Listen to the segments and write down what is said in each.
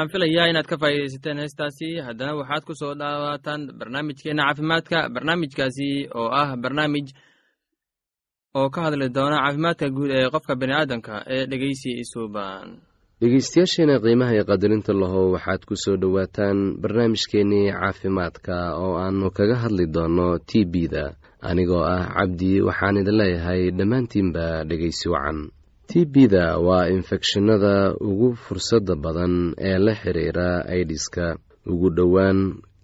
waxaan filayaa inaad ka faa'iidaysateen heestaasi. Haddana waxaad ku soo dhawaataan barnaamijkeena caafimaadka barnaamijkaasi oo ah barnaamij oo ka hadli doona caafimaadka guud ee qofka bani aadamka ee dhegeysi isuuban dhegeystayaasheena qiimaha iyo qadarinta lahow waxaad ku soo dhowaataan barnaamijkeennii caafimaadka oo aannu kaga hadli doonno t b-da anigoo ah cabdi waxaan idin leeyahay dhammaantiinba dhegeysi wacan t b-da waa infekshinada ugu fursadda badan ee la xiriira aidiska ugu dhowaan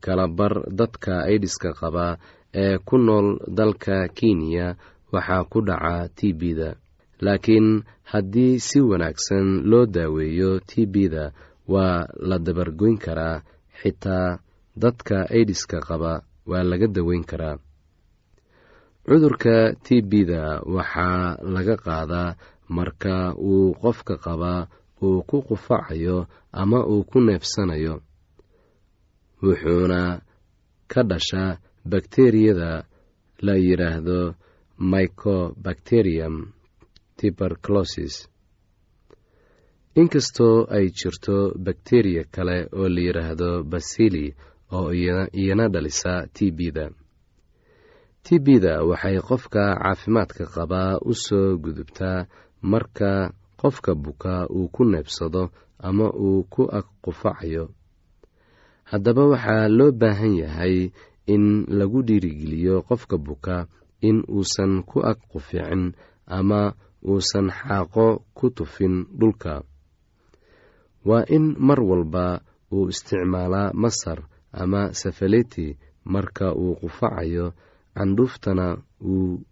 kalabar dadka aidiska qaba ee ku nool dalka kenya waxaa ku dhaca t b-da laakiin haddii si wanaagsan loo daaweeyo t b-da waa la dabargoyn karaa xitaa dadka aidiska qaba waa laga daweyn karaa. Cudurka t b-da waxaa laga qaadaa marka uu qofka qabaa uu ku qufacayo ama uu ku neefsanayo wuxuuna ka dhashaa bakteriyada la yidhaahdo mycobacterium tuberculosis. Inkastoo ay jirto bakteriya kale oo la yidhaahdo basili oo iyana dhalisa t b-da t b-da waxay qofka caafimaadka qabaa u soo gudubtaa marka qofka buka uu ku neebsado ama uu ku ag qufacayo. Haddaba waxaa loo baahan yahay in lagu dhiirigeliyo qofka buka in uusan ku ag quficin ama uusan xaaqo ku tufin dhulka. Waa in mar walba uu isticmaalaa masar ama safaleti marka uu qufacayo candhuuftana uu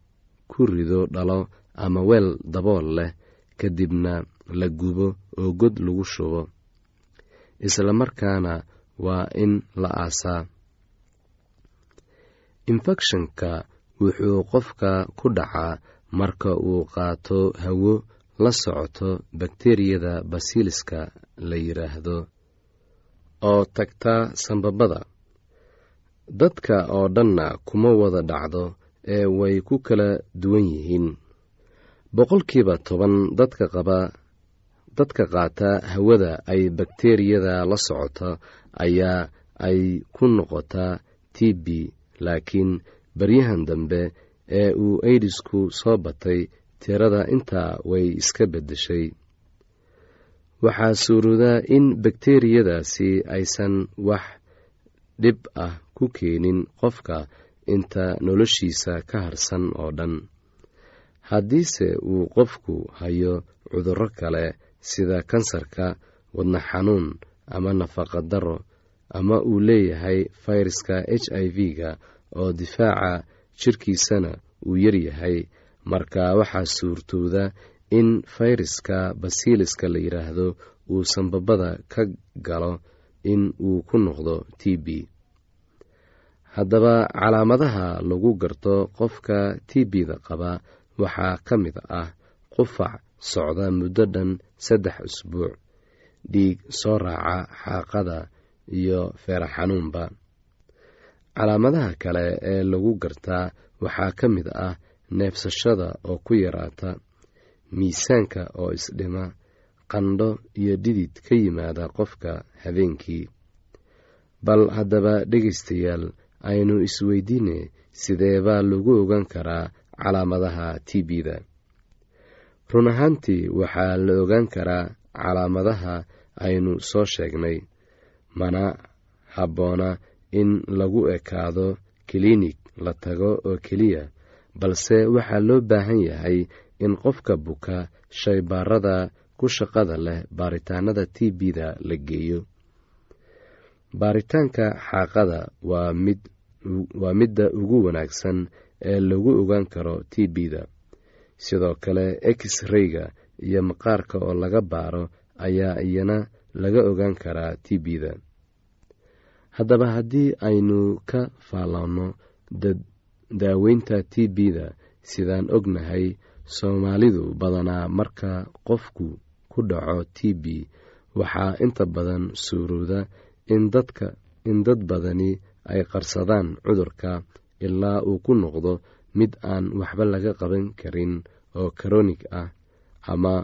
ku rido dhalo ama weel dabool leh kadibna la gubo oo god lagu shubo. Isla markaana waa in la aasaa. Infekshanka wuxuu qofka ku dhacaa marka uu qaato hawo la socoto bakteriyada basiliska la yidhaahdo oo tagta sambabada. Dadka oo dhanna kuma wada dhacdo ee way ku kala duwan yihiin boqolkiiba toban dadka qaba dadka qaata hawada ay bakteriyada la socoto ayaa ay ku noqotaa t b laakiin baryahan dambe ee uu aidisku soo batay tirada intaa way iska beddeshay. Waxaa suuroodaa in bakteriyadaasi aysan wax dhib ah ku keenin qofka inta noloshiisa ka harsan oo dhan haddiise uu qofku hayo cudurro kale sida kansarka wadna xanuun ama nafaqa daro ama uu leeyahay fayraska h i v-ga oo difaaca jirkiisana uu yaryahay marka waxaa suurtooda in fayraska basiliska la yidhaahdo uu sanbabada ka galo in uu ku noqdo t b. Haddaba calaamadaha lagu garto qofka t b-da qaba waxaa ka mid ah qufac socda muddo dhan saddex usbuuc dhiig soo raaca xaaqada iyo feera xanuunba. Calaamadaha kale ee lagu gartaa waxaa ka mid ah neefsashada oo ku yaraata miisaanka oo isdhima qandho iyo dhidid ka yimaada qofka habeenkii. Bal haddaba dhegaystayaal aynu isweydiine sidee baa lagu ogan karaa calaamadaha t b-da. Run ahaantii waxaa la ogaan karaa calaamadaha aynu soo sheegnay mana habboona in lagu ekaado kiliinig la tago oo keliya balse waxaa loo baahan yahay in qofka buka shaybaarada ku shaqada leh baaritaanada t b-da la geeyo. Baaritaanka xaaqada waa mid waa midda ugu wanaagsan ee lagu ogaan karo t b-da. Sidoo kale x-rayga iyo maqaarka oo laga baaro ayaa iyana laga ogaan karaa t b-da. Haddaba haddii aynu ka faalloonno daaweynta t b-da sidaan ognahay soomaalidu badanaa marka qofku ku dhaco t b waxaa inta badan suurooda in dad badani ay qarsadaan cudurka ilaa uu ku noqdo mid aan waxba laga qaban karin oo karonig ah ama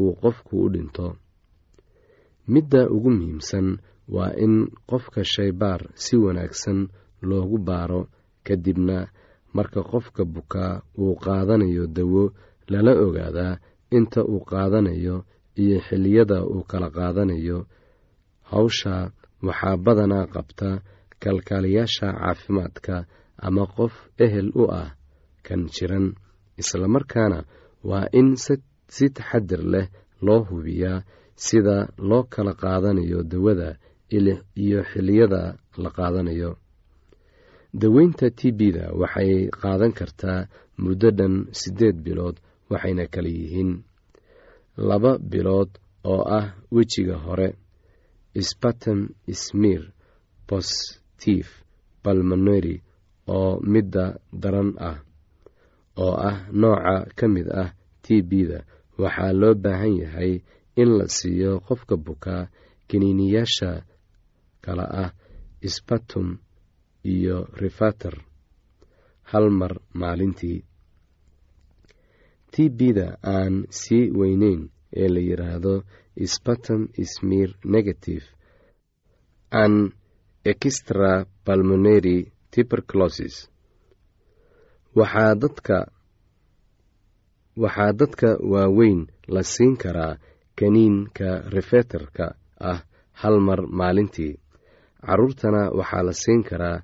uu qofku u dhinto. Midda ugu muhiimsan waa in qofka shaybaar si wanaagsan loogu baaro kadibna marka qofka bukaa uu qaadanayo dawo lala ogaadaa inta uu qaadanayo iyo xilliyada uu kala qaadanayo. Hawsha waxaa badanaa qabta kalkaaliyaasha caafimaadka ama qof ehel u ah kan jiran islamarkaana waa in si taxadir leh loo hubiyaa sida loo kala qaadanayo dawada iyo xilliyada la qaadanayo. Daweynta t b-da waxay qaadan kartaa muddo dhan siddeed bilood waxayna kala yihiin laba bilood oo ah wejiga hore spatem smir positif balmoneri oo midda daran ah oo ah nooca ka mid ah t b-da waxaa loo baahan yahay in la siiyo qofka bukaa kiniiniyaasha kala ah spatum iyo rifater hal mar maalintii. T b-da aan sii weyneyn ee la yidhaahdo spatum smir negative. An extra balmoneri tuberculosis. Waxaa dadka dadka waaweyn la siin karaa kaniinka rifeterka ah hal mar maalintii. Caruurtana waxaa la siin karaa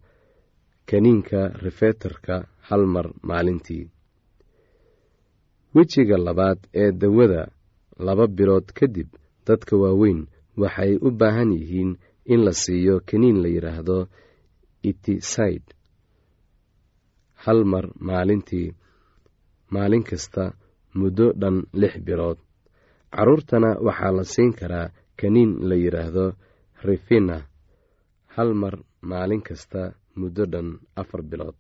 kaniinka rifeterka hal mar maalintii. Wejiga labaad ee dawada laba bilood kadib dadka waaweyn waxay u baahan yihiin in la siiyo kaniin la yidhaahdo itiside hal mar maalintii maalin kasta muddo dhan lix bilood. Caruurtana waxaa la siin karaa kaniin la yidhaahdo rifina. Hal mar maalin kasta muddo dhan afar bilood.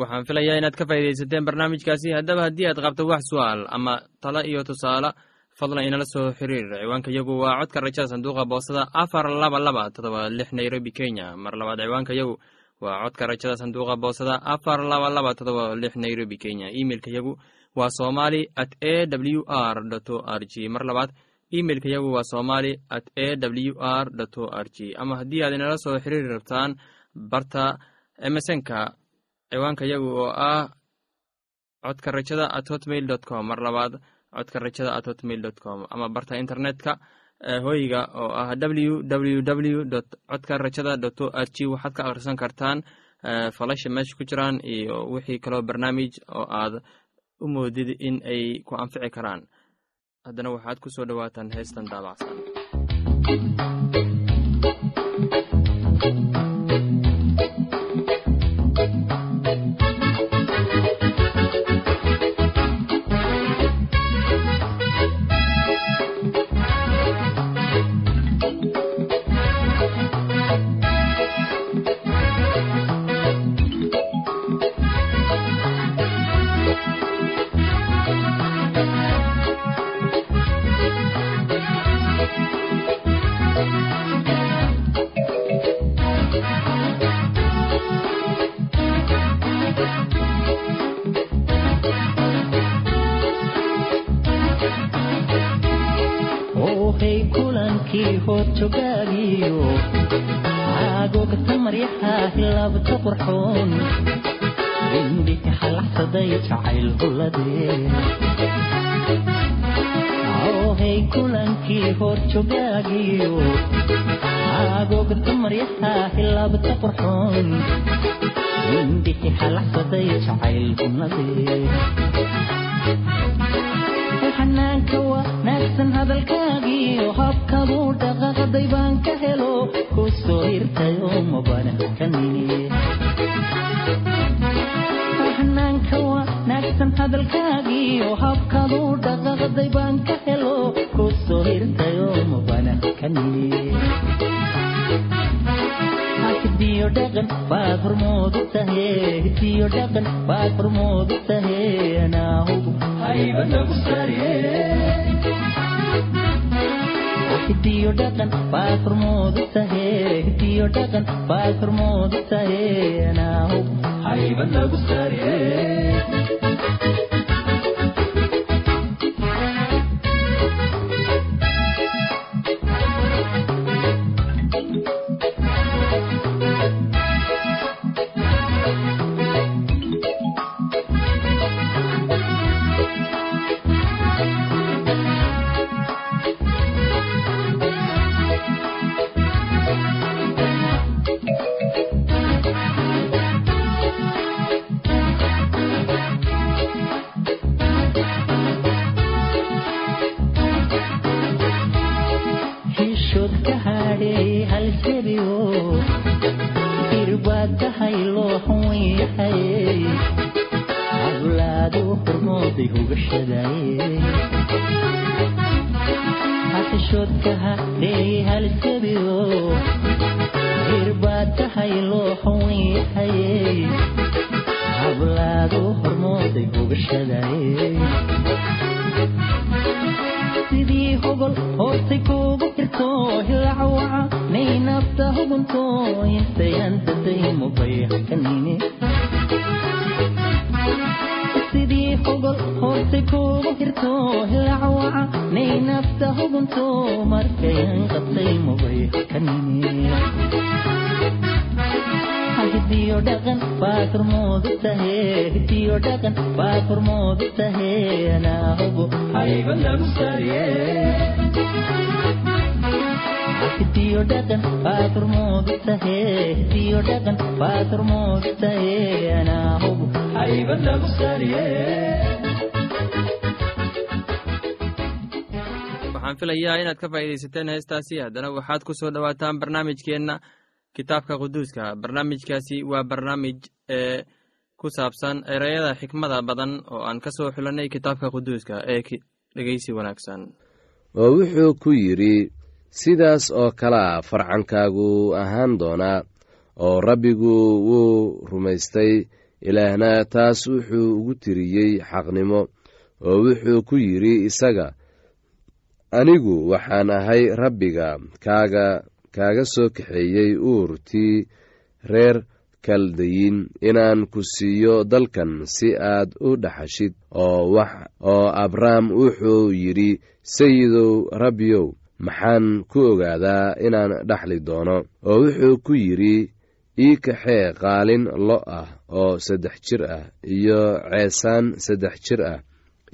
Waxaan filayaa inaad ka faa'iidaysateen barnaamijkaasi. Haddaba haddii aad qabto wax su'aal ama talo iyo tusaale fadlan inala soo xiriir. Ciwaanka yagu waa codka rajada sanduuqa boostada afar laba laba todoba lix nairobi kenya. Mar labaad ciwaanka yagu waa codka rajada sanduuqa boostada afar laba laba todoba lix nairobi kenya. Imeilka yagu waa somali at a w r o r g mar labaad imeilka yagu waa somali at a w r o r g ama haddii aad inala soo xiriiri rabtaan barta emesonka ciwaanka yagu oo ah codka rajada at hotmail dot com. Mar labaad codka rajada at hotmail dot com. Ama barta internetka hoyga oo ah w w dot codka rajada dot o r g waxaad ka akhrisan kartaan falasha meesha ku jiraan iyo wixii kaloo barnaamij oo aad u moodid in ay ku anfici karaan. Haddana waxaad ku soo dhowaataan heestan daabacsan aagogta maryaha hilabta qurxoon indhiki halaxsaday jacayl huladee xanaanka wanaagsan hadalkaagiyo habkabuu dhaqaqday baan ka helo ku soo hirtayo mabanaxanaanka wanaagsan hadalkaagiyo habkabuu dhaqaqday baan ka helo ku soo hirtayo mabanakanine hidiyo dhaqan baad hormoodu tahe hidiyo dhaqan baad hormoodu tahe anaahugu haybadagu sare hidiyo dhaqan baad hormoodu tahe hidiyo dhaqan baad hormoodu tahe anaahu haybad lagu sare hormooday waxaan filayaa inaad ka faa'iidaysateen heestaasi haddana waxaad ku soo dhowaataan barnaamijkeenna kitaabka quduuska. Barnaamijkaasi waa barnaamij ee ku saabsan ereyada xikmada badan oo aan ka soo xulanay kitaabka quduuska ee dhegeysi wanaagsan. Oo wuxuu ku yidhi sidaas oo kalea farcankaagu ahaan doonaa oo rabbigu wuu rumaystay ilaahna taas wuxuu ugu tiriyey xaqnimo. Oo wuxuu ku yidhi isaga anigu waxaan ahay rabbiga kaaga kaaga soo kaxeeyey uurtii reer kaldayin inaan ku siiyo dalkan si aad u dhaxashid oo oo abrahm wuxuu yidhi sayidow rabbiyow maxaan ku ogaadaa inaan dhaxli doono. Oo wuxuu ku yidhi ii kaxee qaalin lo ah oo saddex jir ah iyo ceesaan saddex jir ah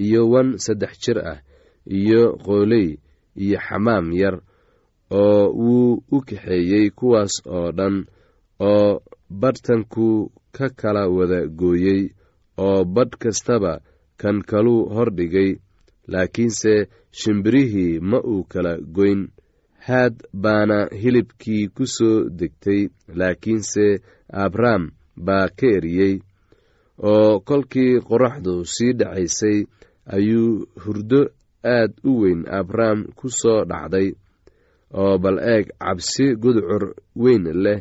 iyo wan saddex jir ah iyo qooley iyo xamaam yar oo wuu u kaxeeyey kuwaas oo dhan oo badhtanku ka kala wada gooyey oo badh kastaba kan kaluu hordhigay laakiinse shimbirihii ma uu kala goyn. Haad baana hilibkii ku soo degtay laakiinse abrahm baa ka eriyey. Oo kolkii qoraxdu sii dhacaysay ayuu hurdo aad u weyn abrahm ku soo dhacday. Oo bal eeg cabsi gudcur weyn leh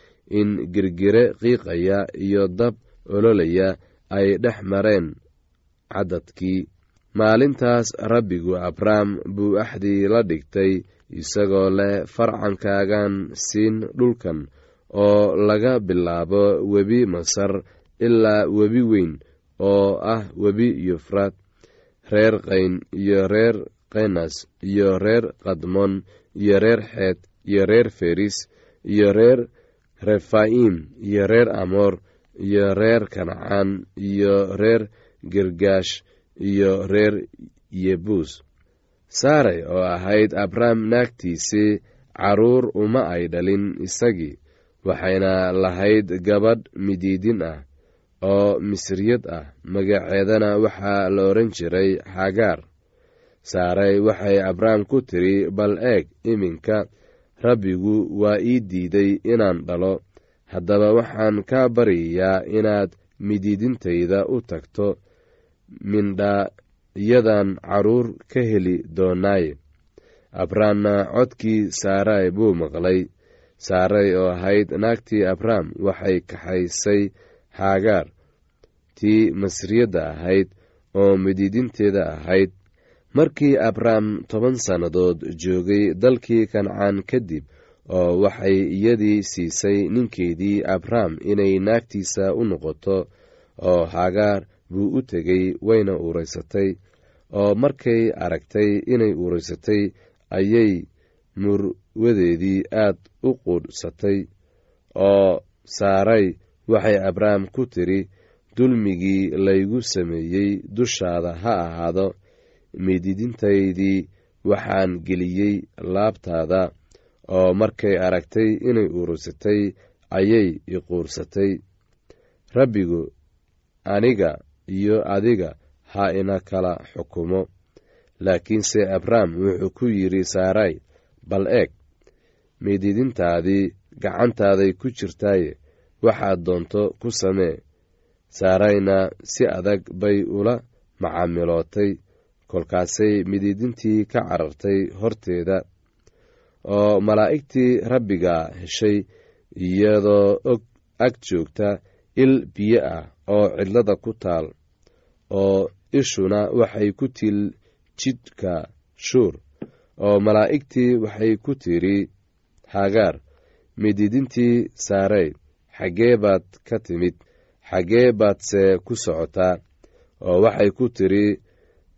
in girgire qiiqaya iyo dab ololaya ay dhex mareen caddadkii. Maalintaas rabbigu abrahm buu axdii la dhigtay isagoo leh farcankaagan siin dhulkan oo laga bilaabo webi masar ilaa webi weyn oo ah webi yufraad reer qayn iyo reer kenas iyo reer kadmon iyo reer xeed iyo reer feris iyo reer refaim iyo reer amoor iyo reer kancaan iyo reer girgaash iyo reer yebuus. Saaray oo ahayd abrahm naagtiisii carruur uma ay dhalin isagii waxayna lahayd gabadh midiidin ah oo misriyad ah magaceedana waxaa la odhan jiray xagaar saaray waxay abrahm ku tiri bal eeg iminka rabbigu waa ii diiday inaan dhalo. Haddaba waxaan kaa baryayaa inaad midiidintayda u tagto mindhaayadan carruur ka heli doonaaye abrahamna codkii saaray buu maqlay. Saaray oo ahayd naagtii abraham waxay kaxaysay haagaar tii masriyadda ahayd oo midiidinteeda ahayd markii abraham toban sannadood joogay dalkii kancaan kadib oo waxay iyadii siisay ninkeedii abraham inay naagtiisa u noqoto oo hagaar buu u tegey wayna uuraysatay oo markay aragtay inay uuraysatay ayay murwadeedii aad u quudhsatay oo saaray waxay abraham ku tiri dulmigii laygu sameeyey dushaada ha ahaado midiidintaydii waxaan geliyey laabtaada oo markay aragtay inay urursatay ayay iquursatay rabbigu aniga iyo adiga ha ina kala xukumo. Laakiinse abraham wuxuu ku yidhi saaray bal eeg midiidintaadii gacantaaday ku jirtaaye waxaad doonto ku samee. Saarayna si adag bay ula macaamilootay kolkaasay midiidintii ka carartay horteeda oo malaa'igtii rabbiga heshay iyadoo og ag joogta il biyo ah oo cidlada ku taal oo ishuna waxay ku til jidhka shuur oo malaa'igtii waxay ku tidhi hagaar midiidintii saarey xaggee baad ka timid xaggee baadse ku socotaa oo waxay ku tidhi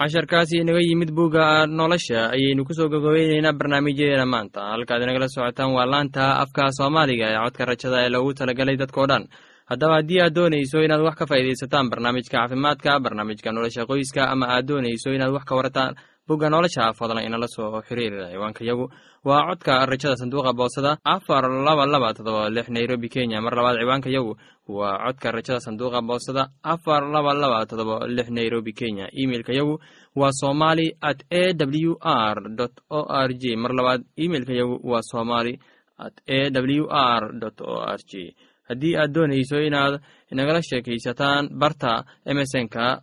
casharkaasi inaga yimid bugga nolosha ayaynu ku soo gogobeyneynaa barnaamijyadeena maanta. Halkaad inagala socotaan waa laanta afka soomaaliga ee codka rajada ee loogu talagalay dadkao dhan. Haddaba haddii aad doonayso inaad wax ka faa'iidaysataan barnaamijka caafimaadka barnaamijka nolosha qoyska ama aad doonayso inaad wax ka warataan bugga nolosha fadlan inala soo ciwaanka yagu. Waa codka rajada sanduuqa boosada afar laba laba todoba lix nairobi kenya. Mar labaad ciwaanka yagu waa codka rajada sanduuqa boosada afar laba laba todoba lix nairobi kenya. Imeilka yagu waa somali at a w r o r j mar labaad imeilka yagu waa somali at a w r o r j haddii aad doonayso inaad inagala sheekaysataan barta emesonka